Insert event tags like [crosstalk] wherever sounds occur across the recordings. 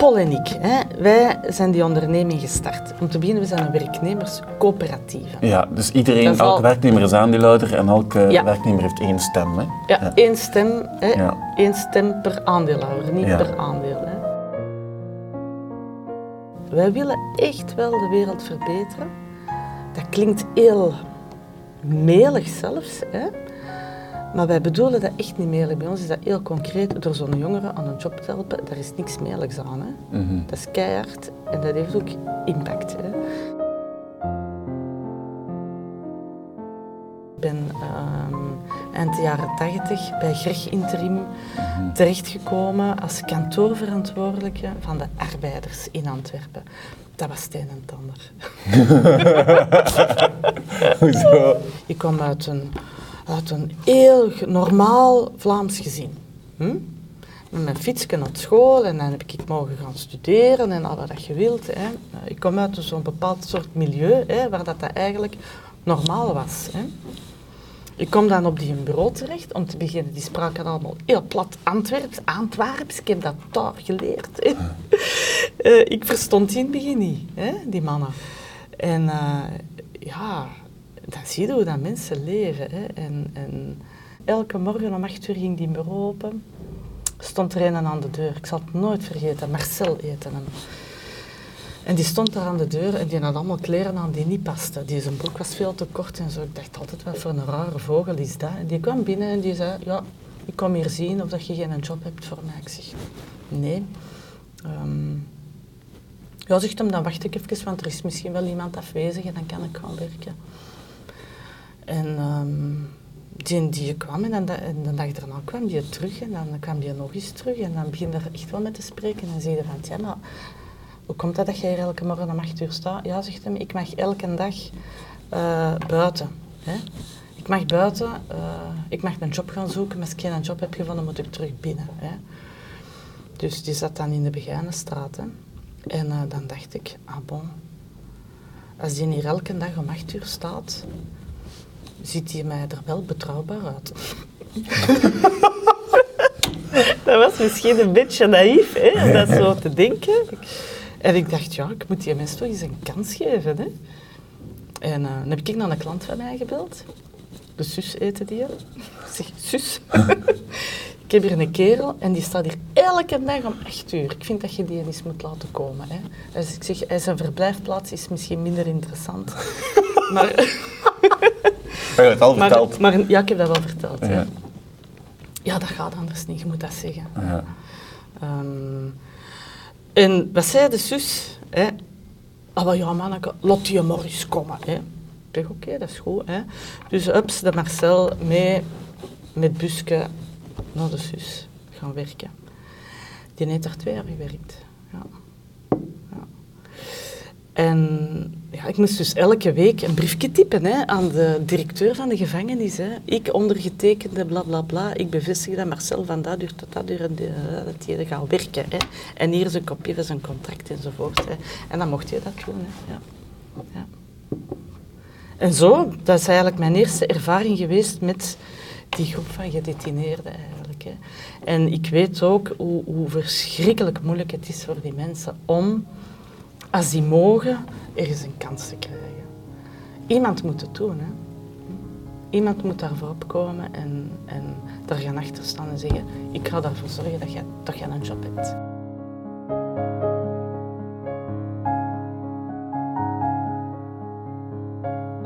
Paul hè, wij zijn die onderneming gestart. Om te beginnen, we zijn een werknemerscoöperatieve. Ja, dus iedereen, elke al... werknemer is aandeelhouder en elke werknemer heeft één stem. Hè? Ja, ja, één stem. Hè, ja. één stem per aandeelhouder, niet per aandeel. Hè. Wij willen echt wel de wereld verbeteren. Dat klinkt heel melig zelfs. Hè? Maar wij bedoelen dat echt niet melig. Bij ons is dat heel concreet. Door zo'n jongere aan een job te helpen, daar is niks meligs aan. Hè? Mm -hmm. Dat is keihard en dat heeft ook impact. Hè? Ik ben uh, eind de jaren tachtig bij Greg Interim mm -hmm. terechtgekomen als kantoorverantwoordelijke van de arbeiders in Antwerpen. Dat was steen en tander. [laughs] Hoezo? Ik kwam uit een, uit een heel normaal Vlaams gezin. Hm? Met mijn fietsje naar school en dan heb ik mogen gaan studeren en al wat je wilt. Hè. Ik kom uit zo'n bepaald soort milieu hè, waar dat, dat eigenlijk normaal was. Hè. Ik kom dan op die bureau terecht om te beginnen. Die spraken allemaal heel plat Antwerps, Antwerps. Ik heb dat daar geleerd. uh, ik verstond die in het begin niet, hè, die mannen. En uh, ja, dan zie je hoe dat mensen leven. Hè. En, en elke morgen om acht uur ging die bureau open. Stond er een aan de deur. Ik zal het nooit vergeten. Marcel eten hem. En die stond daar aan de deur en die had allemaal kleren aan die niet pasten. Die zijn broek was veel te kort en zo. Ik dacht altijd, wat voor een rare vogel is dat? En die kwam binnen en die zei, ja, ik kom hier zien of dat je geen job hebt voor mij. Ik zeg, nee. Um, ja, zegt hem, dan wacht ik even, want er is misschien wel iemand afwezig en dan kan ik gaan werken. En um, die, die kwam en, dan, de dag daarna kwam die terug en dan kwam die nog eens terug en dan begin er echt wel met te spreken en zei van, ja, maar hoe komt dat dat jij hier elke morgen om 8 uur staat? Ja, zegt hem, ik mag elke dag uh, buiten. Hè? Ik mag buiten, uh, ik mag een job gaan zoeken, maar als ik geen job heb gevonden, moet ik terug binnen. Hè? Dus die zat dan in de Begijnenstraat. Hè? En uh, dan dacht ik, ah bon, als die hier elke dag om 8 uur staat, ziet hij mij er wel betrouwbaar uit. [laughs] dat was misschien een beetje naïef, hè, om dat zo te denken. En ik dacht, ja, ik moet die mensen toch eens een kans geven. Hè. En uh, dan heb ik naar een klant van mij gebeld. De zus eten die. Zeg, zus, [laughs] ik heb hier een kerel en die staat hier elke dag om 8 uur. Ik vind dat je die eens moet laten komen. Hè. Dus ik zeg, zijn verblijfplaats is misschien minder interessant. [laughs] maar... Je het al verteld? Maar, maar, ja, ik heb dat wel verteld. Ja. Ja. ja, dat gaat anders niet, je moet dat zeggen. Ja. Um, en wat zei de zus? Hè? Ah, wel ja, manneke, laat die maar eens komen. Hè? Ik zeg, oké, okay, dat is goed. Hè? Dus ups, de Marcel mee met busje naar de zus gaan werken. Die heeft daar twee jaar gewerkt. Ja. ja. En ja, ik moest dus elke week een briefje typen hè, aan de directeur van de gevangenis. Hè. Ik ondergetekende, bla bla bla. Ik bevestig dat Marcel van dat duurt tot dat en dat hij gaat werken. Hè. En hier is een kopie van zijn contract enzovoort. Hè. En dan mocht je dat doen. Hè. Ja. Ja. En zo, dat is eigenlijk mijn eerste ervaring geweest met die groep van gedetineerden eigenlijk. Hè. En ik weet ook hoe, hoe verschrikkelijk moeilijk het is voor die mensen om als die mogen, ergens een kans te krijgen. Iemand moet het doen. Hè. Iemand moet daarvoor opkomen en, en daar gaan achter staan en zeggen, ik ga ervoor zorgen dat dat je een job hebt.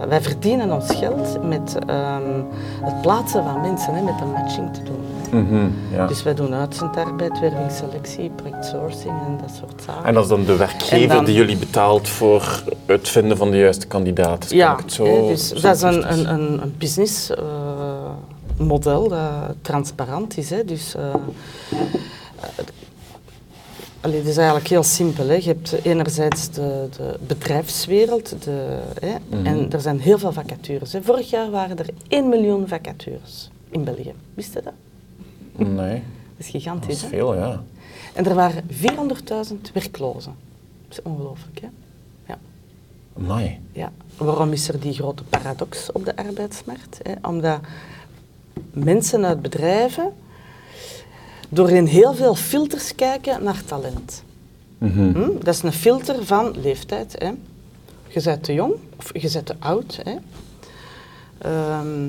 Wij verdienen ons geld met um, het plaatsen van mensen, hè, met de matching te doen. Mm -hmm, ja. Dus wij doen uitzendarbeid, wervingsselectie, projectsourcing en dat soort zaken. En dat is dan de werkgever dan, die jullie betaalt voor het vinden van de juiste kandidaten? Ja, het zo, hè, dus dat is een, een, een, een business uh, model dat transparant is. Hè. Dus, uh, Allee, het is eigenlijk heel simpel. Hè. Je hebt enerzijds de, de bedrijfswereld de, hè, mm -hmm. en er zijn heel veel vacatures. Hè. Vorig jaar waren er 1 miljoen vacatures in België. Wist je dat? Nee. [laughs] Dat is gigantisch. Dat is veel, ja. En er waren 400.000 werklozen. Dat is ongelooflijk, hè? Ja. Amai. Ja. Waarom is er die grote paradox op de arbeidsmarkt? Hè? Omdat mensen uit bedrijven doorheen heel veel filters kijken naar talent. Hm? Dat is een filter van leeftijd. Hè? Je bent te jong of je bent te oud. Hè? Ehm,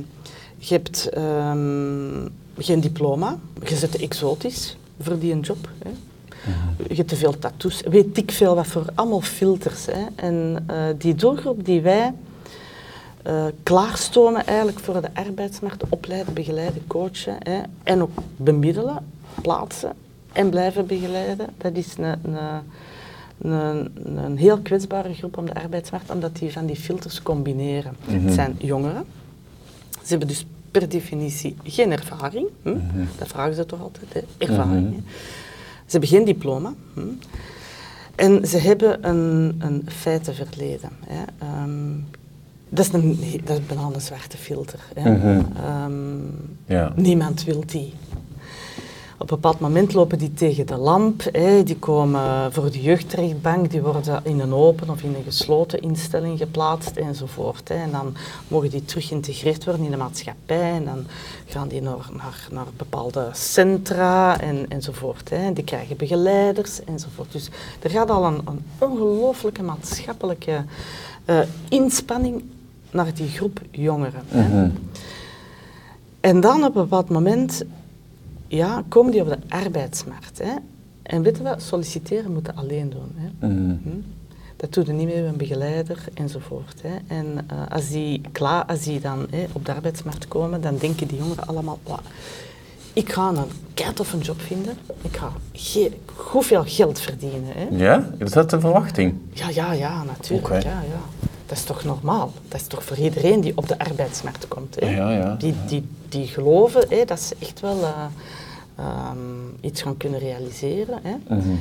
je hebt ehm, geen diploma, je bent te exotisch voor die een job. Hè? Je hebt te veel tattoos, weet ik veel wat voor allemaal filters. Hè? En eh, die doelgroep die wij eh, klaarstomen eigenlijk voor de arbeidsmarkt, opleiden, begeleiden, coachen hè? en ook bemiddelen, plaatsen en blijven begeleiden. Dat is een, een, een, een heel kwetsbare groep om de arbeidsmarkt, omdat die van die filters combineren. Het zijn jongeren. Ze hebben dus per definitie geen ervaring. Hm? Dat vragen ze toch altijd, hè? ervaring. hè. Ze hebben geen diploma. Hm? En ze hebben een, een feitenverleden. Hè? Ehm, dat is, een, dat is bijna een zwarte filter. Hè? Ehm, Ja. Niemand wil die. Op een bepaald moment lopen die tegen de lamp, hè, die komen voor de jeugdrechtbank, die worden in een open of in een gesloten instelling geplaatst enzovoort. Hè. En dan mogen die terug geïntegreerd worden in de maatschappij en dan gaan die naar, naar, naar bepaalde centra en, enzovoort. Hè. Die krijgen begeleiders enzovoort. Dus er gaat al een, een ongelooflijke maatschappelijke eh, inspanning naar die groep jongeren. Hè. En dan op een bepaald moment ja, komen die op de arbeidsmarkt. Hè. En weten we, solliciteren moeten alleen doen. Hè. Hm? Dat doe je niet meer met een begeleider enzovoort. Hè. En eh, als, die klaar, als die dan hè, op de arbeidsmarkt komen, dan denken die jongeren allemaal... "Wauw, ik ga een kat of een job vinden. Ik ga ge- goed veel geld verdienen. Hè. Ja? Is dat de verwachting? Ja, ja, ja, natuurlijk. Ja, ja. Dat is toch normaal? Dat is toch voor iedereen die op de arbeidsmarkt komt. Hè? Ja, ja. Die, die, die geloven hè, dat ze echt wel eh, ehm, iets gaan kunnen realiseren. Hè? Mhm.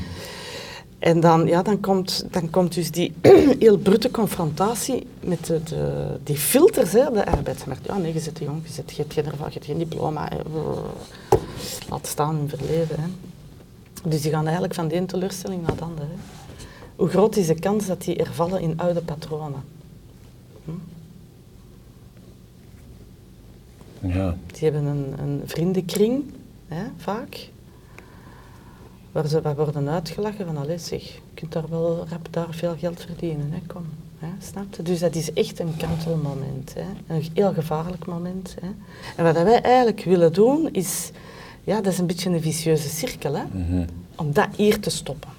En dan, ja, dan, komt, dan komt dus die [clears throat] heel brute confrontatie met de, de, die filters hè, op de arbeidsmarkt. Ja, nee, je zit jong, je, zit, je, hebt geen, je hebt geen diploma. Hè. Laat staan hun verleden. Hè. Dus die gaan eigenlijk van de ene teleurstelling naar de andere. Hè. Hoe groot is de kans dat die er vallen in oude patronen? Ja. Die hebben een, een vriendenkring, hè, vaak, waar ze waar worden uitgelachen van, allee zeg, je kunt daar wel rap daar veel geld verdienen, hè, kom. Hè, snap je? Dus dat is echt een kantelmoment, hè, een heel gevaarlijk moment. Hè. En wat wij eigenlijk willen doen, is, ja, dat is een beetje een vicieuze cirkel, hè, om dat hier te stoppen.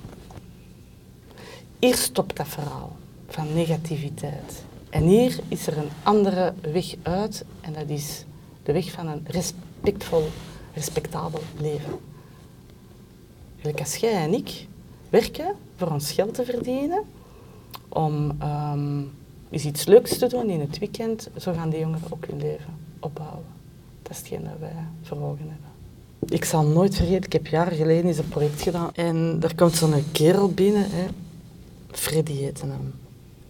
Hier stopt dat verhaal van negativiteit. En hier is er een andere weg uit en dat is de weg van een respectvol, respectabel leven. Als jij en ik werken voor ons geld te verdienen, om eens iets leuks te doen in het weekend, zo gaan die jongeren ook hun leven opbouwen. Dat is hetgeen dat wij voor ogen hebben. Ik zal nooit vergeten, ik heb jaren geleden eens een project gedaan en daar komt zo'n kerel binnen, hè. Freddy hem.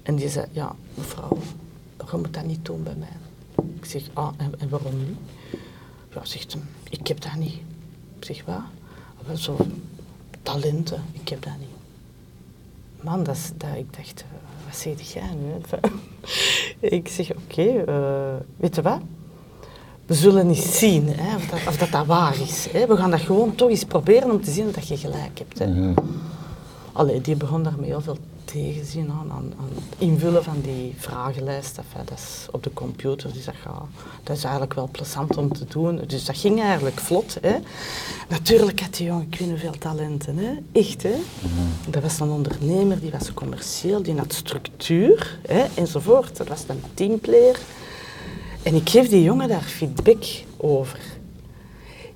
En die zei, ja mevrouw, je moet dat niet doen bij mij. Ik zeg, ah, en, en waarom niet? Ja, zegt hem, ik heb dat niet. Ik zeg, wat? "Ah, Wel zo talenten, ik heb dat niet. Man, dat is, dat, ik dacht, eh, wat zeg jij nu? [laughs] ik zeg, oké, eh, weet je wat? We zullen eens zien hè, of, dat, of dat, dat waar is. Hè. We gaan dat gewoon toch eens proberen om te zien dat je gelijk hebt. Hè. Allee, die begon daarmee heel veel tegenzin aan, aan, aan het invullen van die vragenlijst. Enfin, dat is op de computer, dus dat, gaat, dat is eigenlijk wel plezant om te doen. Dus dat ging eigenlijk vlot. Hè. Natuurlijk had die jongen, ik weet niet hoeveel talenten. Hè. Echt, hè. Dat was een ondernemer, die was commercieel, die had structuur, hè, enzovoort. Dat was een teamplayer. En ik geef die jongen daar feedback over.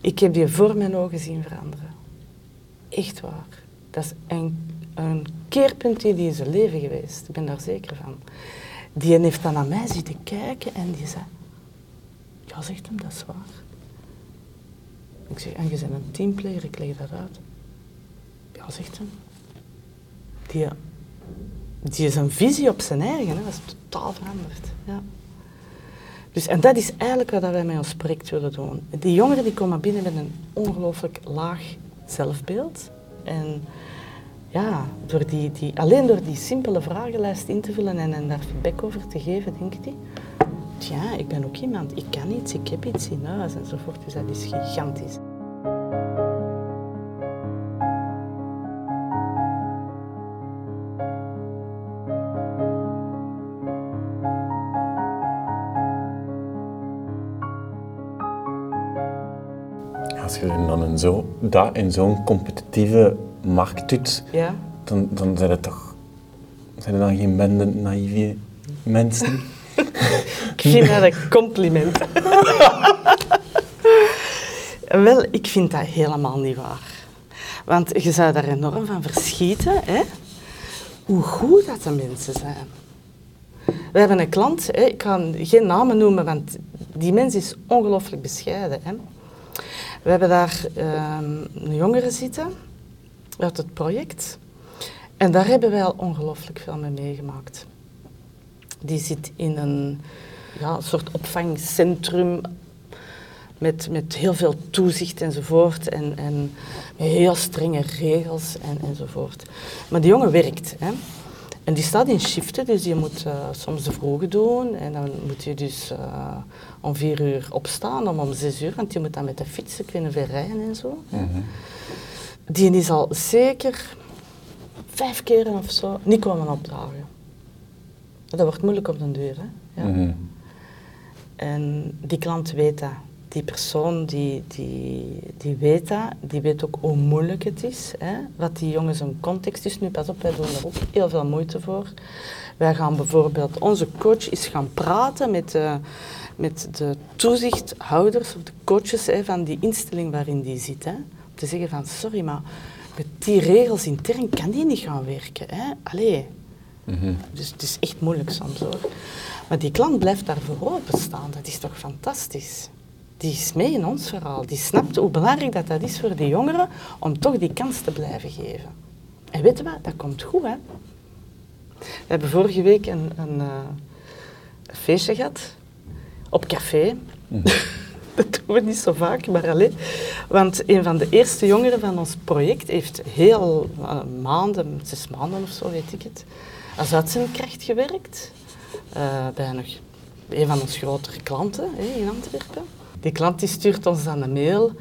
Ik heb die voor mijn ogen zien veranderen. Echt waar. Dat is een, een keerpunt in die zijn leven geweest. Ik ben daar zeker van. Die heeft dan naar mij zitten kijken en die zei... Ja, zegt hem, dat is waar. Ik zeg, en je bent een teamplayer, ik leg dat uit. Ja, zegt hem. Die, die is een visie op zijn eigen, hè. dat is totaal veranderd. Ja. Dus, en dat is eigenlijk wat wij met ons project willen doen. Die jongeren die komen binnen met een ongelooflijk laag zelfbeeld. En ja, door die, die, alleen door die simpele vragenlijst in te vullen en, en daar feedback over te geven, denkt hij, ja, ik ben ook iemand, ik kan iets, ik heb iets in huis enzovoort. Dus dat is gigantisch. Als je dan in zo, dat in zo'n competitieve markt doet, Ja. dan, dan zijn het toch zijn er dan geen bende naïeve mensen? Ik vind dat een compliment. [laughs] Wel, ik vind dat helemaal niet waar. Want je zou daar enorm van verschieten, hè? hoe goed dat de mensen zijn. We hebben een klant, hè? ik kan geen namen noemen, want die mens is ongelooflijk bescheiden. Hè? We hebben daar ehm, een jongere zitten uit het project. En daar hebben wij al ongelooflijk veel mee meegemaakt. Die zit in een ja, soort opvangcentrum met, met heel veel toezicht enzovoort en, en heel strenge regels en, enzovoort. Maar die jongen werkt. Hè. En die staat in shiften, dus je moet eh, soms de vroege doen en dan moet je dus eh, om vier uur opstaan, om om zes uur, want je moet dan met de fietsen kunnen verrijden en zo. hè. Die is al zeker vijf keren of zo niet komen opdagen. Dat wordt moeilijk op den deur. Hè? Ja. Mhm. En die klant weet dat. Die persoon die, die, die weet dat, die weet ook hoe moeilijk het is. Hè? Wat die jongens een context is. Nu, pas op, wij doen er ook heel veel moeite voor. Wij gaan bijvoorbeeld, onze coach is gaan praten met de, met de toezichthouders of de coaches hè, van die instelling waarin die zit. Hè? Te zeggen van, sorry, maar met die regels intern kan die niet gaan werken. Hè? Allee, Mhm. dus het is echt moeilijk soms hoor. Maar die klant blijft daarvoor openstaan. Dat is toch fantastisch? Die is mee in ons verhaal. Die snapt hoe belangrijk dat, dat is voor die jongeren om toch die kans te blijven geven. En weet je wat? Dat komt goed, hè? We hebben vorige week een, een, eh, een feestje gehad op café. [laughs] Dat doen we niet zo vaak, maar alleen. Want een van de eerste jongeren van ons project heeft heel eh, maanden, zes maanden of zo, weet ik het, als uitzendkracht gewerkt. eh, bij nog een van onze grotere klanten hè, in Antwerpen. Die klant die stuurt ons dan een mail.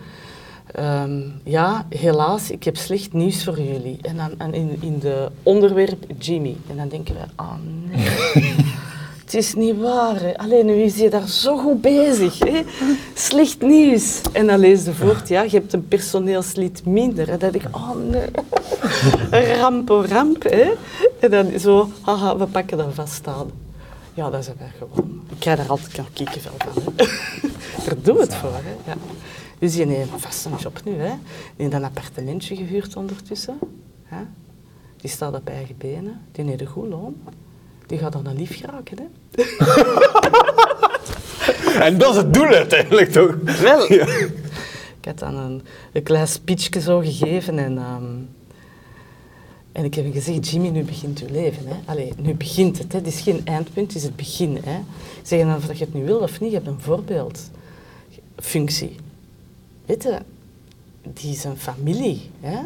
Ehm, ja, helaas, ik heb slecht nieuws voor jullie. En dan en in, in de onderwerp Jimmy. En dan denken wij, ah nee. [laughs] Het is niet waar. Alleen nu is je daar zo goed bezig. Hè. Slecht nieuws. En dan lees je voort, ja, je hebt een personeelslid minder. En dan denk ik, oh nee. Ramp op ramp. En dan zo, haha, we pakken dat vast aan. Ja, dat zijn wij gewoon. Ik krijg daar altijd nog kiekenvel van. Daar doen we het voor. Hè. Ja. Dus die heeft vast een job nu. Hè. Die heeft een appartementje gehuurd ondertussen. Hè. Die staat op eigen benen. Die heeft een goed loon. Die gaat dan een lief geraken, hè? [laughs] En dat is het doel uiteindelijk toch? Wel. Ik had dan een, een klein speechje zo gegeven en, ehm, en ik heb hem gezegd, Jimmy, nu begint uw leven. Hè? Allee, nu begint het. Hè? Het is geen eindpunt, het is het begin. Hè? Ik zeg, en of dat je het nu wil of niet, je hebt een voorbeeldfunctie. Weet je, die is een familie. Hè?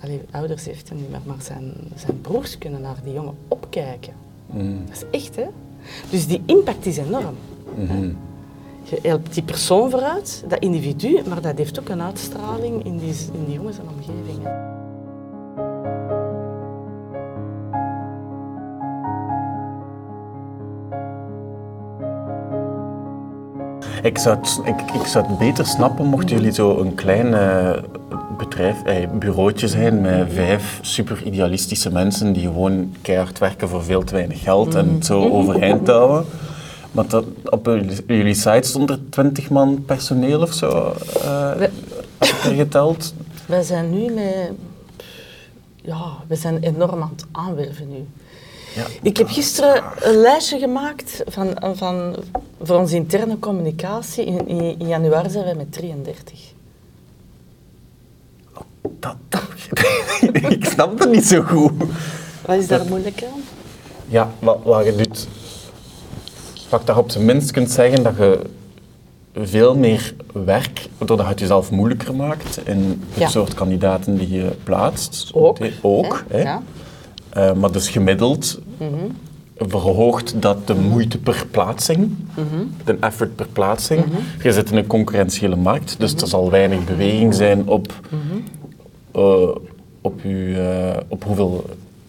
Allee, ouders heeft hij niet meer, maar zijn, zijn broers kunnen naar die jongen opkijken. Mm. Dat is echt, hè? Dus die impact is enorm. Mhm. Je helpt die persoon vooruit, dat individu, maar dat heeft ook een uitstraling in die, in die jongens en omgeving. hè. Ik zou, het, ik, ik zou het beter snappen mochten jullie zo een klein eh, bedrijf, eh, bureautje zijn met vijf super idealistische mensen die gewoon keihard werken voor veel te weinig geld en het zo overeind houden. Maar dat, op jullie, site stond er 20 man personeel of zo eh We- geteld. Wij zijn nu met... Ja, we zijn enorm aan het aanwerven nu. Ja, Ik heb gisteren een lijstje gemaakt van, van, voor onze interne communicatie. In, in, in januari zijn wij met 33. Dat, [laughs] ik snap het niet zo goed. Wat is daar moeilijk aan? Ja, wat, wat je doet, wat je op zijn minst kunt zeggen dat je veel meer werk, doordat je het jezelf moeilijker maakt in het Ja. soort kandidaten die je plaatst. Ook. Ook, hè? Ja. Eh, maar dus gemiddeld verhoogt dat de moeite per plaatsing, de effort per plaatsing. Je zit in een concurrentiële markt, dus er zal weinig beweging zijn op, eh, op, uw, eh, op hoeveel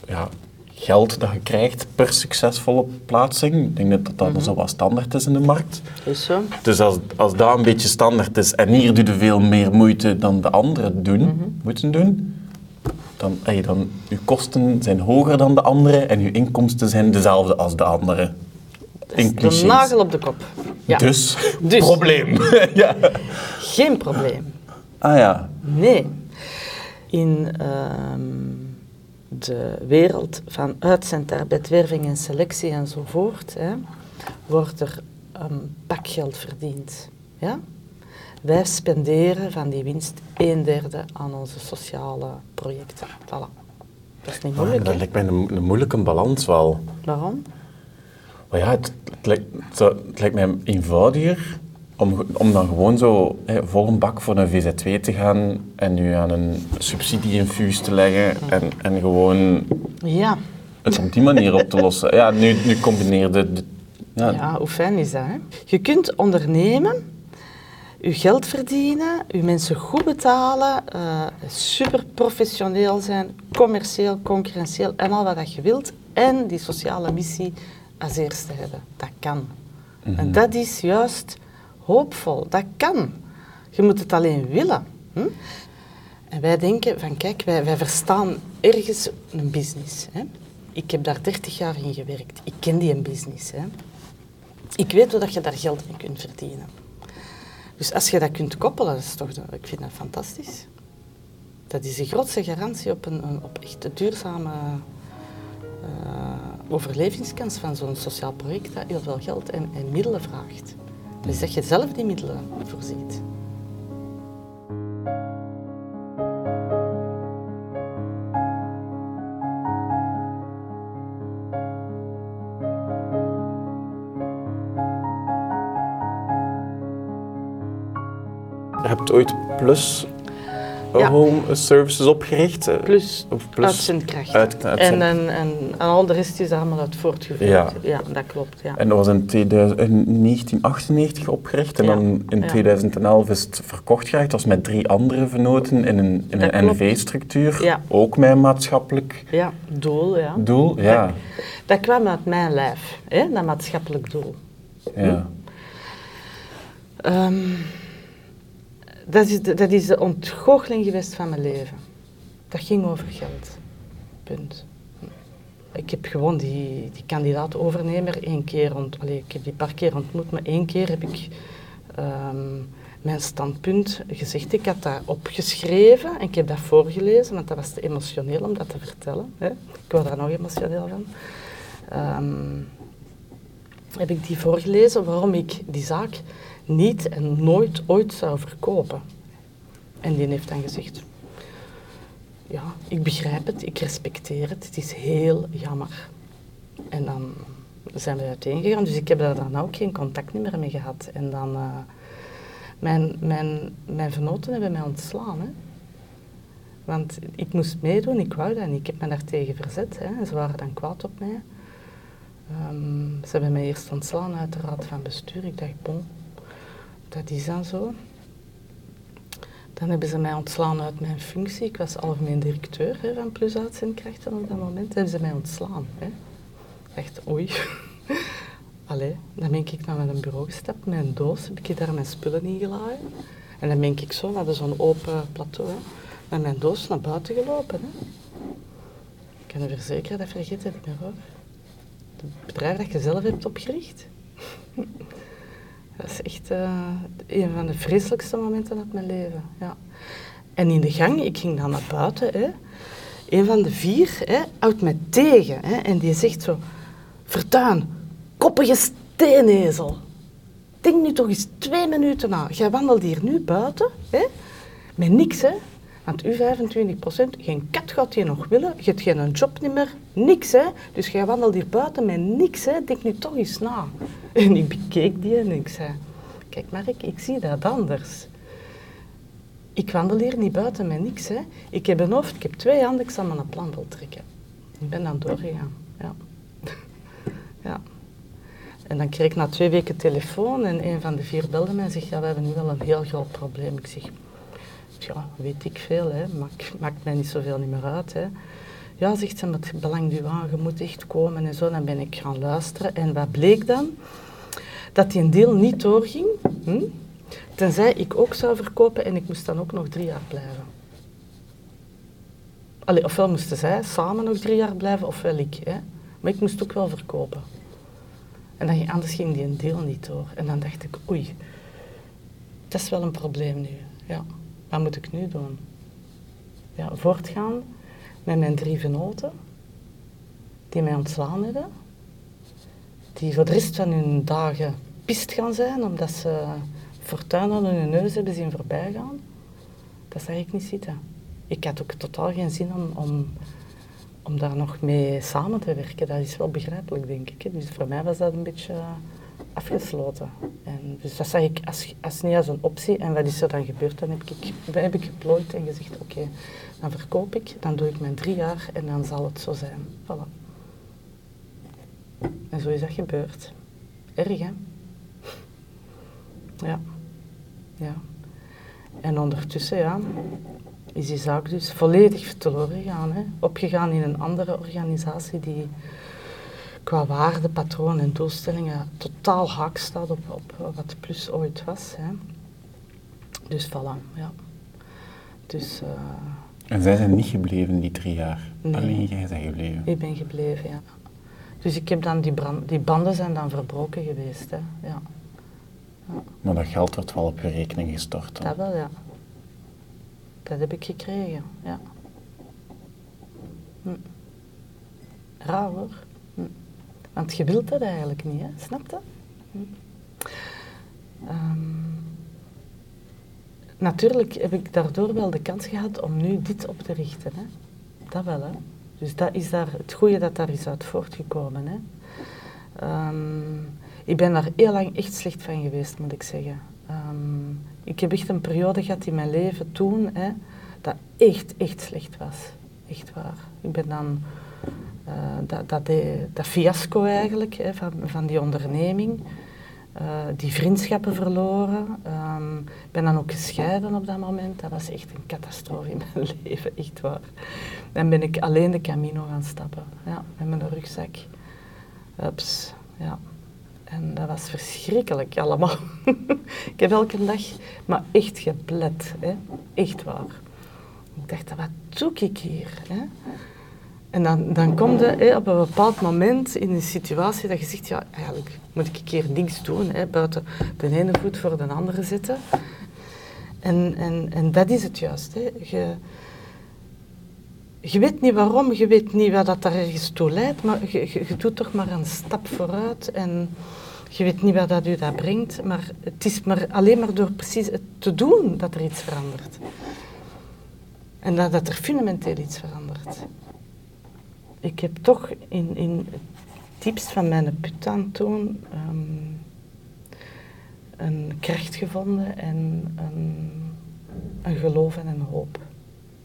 ja, geld dat je krijgt per succesvolle plaatsing. Ik denk dat dat mm zo wat standaard is in de markt. Is zo. Dus als, als dat een beetje standaard is en hier doe je veel meer moeite dan de anderen doen, moeten doen, dan, ey, dan je kosten zijn hoger dan de anderen en je inkomsten zijn dezelfde als de anderen. De nagel op de kop. Ja. Dus, Dus. probleem. [laughs] ja. Geen probleem. Ah ja. Nee. In ehm, de wereld van uitzendarbeid, werving en selectie enzovoort, hè, wordt er een pak geld verdiend. Ja? Wij spenderen van die winst een derde aan onze sociale projecten. Voilà. Dat is niet moeilijk, Ah, dat hè? lijkt mij een, een moeilijke balans wel. Waarom? Maar ja, het, het, lijkt, het lijkt mij eenvoudiger om, om dan gewoon zo hè, vol een bak voor een VZ2 te gaan en nu aan een subsidie-infuus te leggen en, en gewoon Ja. het op die manier op te lossen. Ja, nu, nu combineer je de... Ja, Ja, hoe fijn is dat? Hè? Je kunt ondernemen, je geld verdienen, je mensen goed betalen, eh, super professioneel zijn, commercieel, concurrentieel en al wat dat je wilt. En die sociale missie als eerste hebben. Dat kan. En dat is juist hoopvol. Dat kan. Je moet het alleen willen. Hm? En wij denken van kijk, wij, wij verstaan ergens een business. Hè? Ik heb daar 30 jaar in gewerkt. Ik ken die een business. Hè? Ik weet dat je daar geld mee kunt verdienen. Dus als je dat kunt koppelen, dat is toch, ik vind dat fantastisch. Dat is de grootste garantie op een, op echt duurzame eh, overlevingskans van zo'n sociaal project dat heel veel geld en, en middelen vraagt. Dus dat je zelf die middelen voorziet. Je hebt ooit Plus Ja. Home Services opgericht. eh, Plus, Of plus uit- uitzend- en, en, en, en al de rest is allemaal uit voortgevoerd. Ja. dat klopt. Ja. En dat was in, 2000 in 1998 opgericht en Ja, dan in ja. 2011 is het verkocht geraakt. Dat was met drie andere venoten in een, in Dat een. NV-structuur. Ja. Ook met een maatschappelijk ja, doel, ja. doel. Ja. Dat kwam uit mijn lijf, hè, dat maatschappelijk doel. ja. Ehm, dat, is de, dat is de ontgoocheling geweest van mijn leven. Dat ging over geld. Punt. Ik heb gewoon die, die kandidaat-overnemer één keer ont, allee, ik heb die paar keer ontmoet, maar één keer heb ik ehm, mijn standpunt gezegd. Ik had dat opgeschreven en ik heb dat voorgelezen, want dat was te emotioneel om dat te vertellen. Hè. Ik word daar nog emotioneel van. Ehm, heb ik die voorgelezen waarom ik die zaak niet en nooit ooit zou verkopen. En die heeft dan gezegd, ja, ik begrijp het, ik respecteer het, het is heel jammer. En dan zijn we uiteengegaan, dus ik heb daar dan ook geen contact meer mee gehad. En dan, eh, mijn, mijn, mijn venoten hebben mij ontslaan. Hè. Want ik moest meedoen, ik wou dat niet. Ik heb me daartegen verzet. Hè. En ze waren dan kwaad op mij. Ehm, ze hebben mij eerst ontslaan uit de raad van bestuur. Ik dacht, bon, dat is dan zo. Dan hebben ze mij ontslaan uit mijn functie. Ik was algemeen directeur hè, van Plus Uitzendkrachten op dat moment. hebben ze mij ontslaan. Hè. Dacht, oei. [laughs] Allee, dan ben ik naar mijn bureau gestapt een doos. Heb ik daar mijn spullen in geladen. En dan ben ik zo, hadden zo'n open plateau, hè, met mijn doos naar buiten gelopen. Hè. Ik kan je verzekeren, dat vergeet ik meer hoor. Het bedrijf dat je zelf hebt opgericht. [laughs] Dat is echt eh, een van de vreselijkste momenten uit mijn leven. Ja. En in de gang, ik ging dan naar buiten. Hè. Een van de vier hè, houdt mij tegen. Hè, en die zegt zo... Vertuin, koppige steenezel. Denk nu toch eens twee minuten na. Jij wandelt hier nu buiten, hè, met niks, hè. Want u 25% geen kat gaat je nog willen. Je hebt geen job niet meer, niks, hè. Dus jij wandelt hier buiten met niks, hè. Denk nu toch eens na. [laughs] En ik bekeek die en ik zei... Kijk Mark, ik zie dat anders. Ik wandel hier niet buiten met niks, hè. Ik heb een hoofd, ik heb twee handen, ik zal een plan wel trekken. Ik ben dan doorgegaan, ja. [laughs] ja. En dan kreeg ik na twee weken telefoon en een van de vier belde mij en zegt, ja, we hebben nu wel een heel groot probleem. Ik zeg, ja, weet ik veel, hè. Maakt, maakt mij niet zoveel meer uit, hè. ja, zegt ze, het belangt u aan, je moet echt komen en zo. Dan ben ik gaan luisteren. En wat bleek dan? Dat die een deal niet doorging, hm? tenzij ik ook zou verkopen en ik moest dan ook nog drie jaar blijven. Allee, ofwel moesten zij samen nog drie jaar blijven, ofwel ik. Hè? Maar ik moest ook wel verkopen. En dan, anders ging die een deal niet door. En dan dacht ik, oei, dat is wel een probleem nu. Ja, wat moet ik nu doen? Ja, voortgaan met mijn drie venoten, die mij ontslaan hebben, die voor de rest van hun dagen pist gaan zijn, omdat ze fortuin aan hun neus hebben zien voorbijgaan. Dat zag ik niet zitten. Ik had ook totaal geen zin om, om, om daar nog mee samen te werken. Dat is wel begrijpelijk, denk ik. Dus voor mij was dat een beetje afgesloten. En dus dat zag ik als, als niet als een optie. En wat is er dan gebeurd? Dan heb ik, heb ik geplooid en gezegd, oké, dan verkoop ik, dan doe ik mijn drie jaar en dan zal het zo zijn. Voilà. En zo is dat gebeurd. Erg, hè? Ja. Ja. En ondertussen, ja, is die zaak dus volledig verloren gegaan. Hè? Opgegaan in een andere organisatie die qua waardepatroon en doelstellingen totaal haak staat op, op wat Plus ooit was. Hè. Dus voilà, ja. Dus, uh, en zij zijn niet gebleven die drie jaar? Nee. Alleen jij bent gebleven? Ik ben gebleven, ja. Dus ik heb dan die, brand, die banden zijn dan verbroken geweest, hè. Ja. ja. Maar dat geld wordt wel op je rekening gestort dan? Dat wel, ja. Dat heb ik gekregen, ja. Hm. Raar hoor. Want je wilt dat eigenlijk niet, hè? snap je? Hm. Um, natuurlijk heb ik daardoor wel de kans gehad om nu dit op te richten. Hè? Dat wel, hè. Dus dat is daar het goede dat daar is uit voortgekomen. Hè? Um, ik ben daar heel lang echt slecht van geweest, moet ik zeggen. Um, ik heb echt een periode gehad in mijn leven toen, hè, dat echt, echt slecht was. Echt waar. Ik ben dan uh, dat, dat, dat, fiasco eigenlijk hè, van, van die onderneming, uh, die vriendschappen verloren. Um, ik ben dan ook gescheiden op dat moment. Dat was echt een catastrofe in mijn [laughs] leven, echt waar. Dan ben ik alleen de Camino gaan stappen, ja, met mijn rugzak. Ups, ja. En dat was verschrikkelijk allemaal. [laughs] ik heb elke dag, maar echt geblet, hè. echt waar. Ik dacht, wat doe ik hier? Hè? En dan, dan kom je hè, op een bepaald moment in een situatie dat je zegt, ja, eigenlijk moet ik een keer niks doen, hè, buiten de ene voet voor de andere zitten. En, en, en dat is het juist. Hè. Je, je weet niet waarom, je weet niet wat dat daar ergens toe leidt, maar je, doet toch maar een stap vooruit en je weet niet wat dat u dat brengt, maar het is maar alleen maar door precies het te doen dat er iets verandert. En dat er fundamenteel iets verandert ik heb toch in, in diepst van mijn put aan toen um, een kracht gevonden en een, een geloof en een hoop.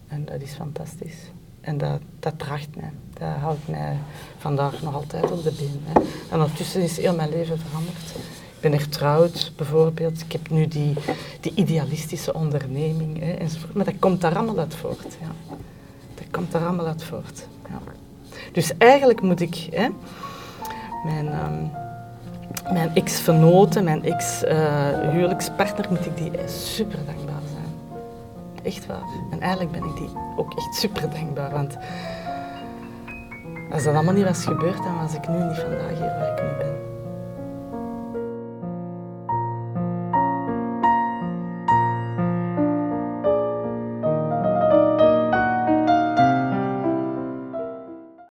En dat is fantastisch. En dat, dat draagt mij. Dat houdt mij vandaag nog altijd op de been. Hè. En ondertussen is heel mijn leven veranderd. Ik ben getrouwd, bijvoorbeeld. Ik heb nu die, die idealistische onderneming hè, enzovoort. Maar dat komt daar allemaal uit voort. Ja. Dat komt daar allemaal uit voort. Ja. Dus eigenlijk moet ik hè, mijn, um, mijn ex-vernoten, mijn ex-huwelijkspartner, moet ik die super dankbaar zijn. Echt waar. En eigenlijk ben ik die ook echt super dankbaar. Want als dat allemaal niet was gebeurd, dan was ik nu niet vandaag hier waar ik nu ben.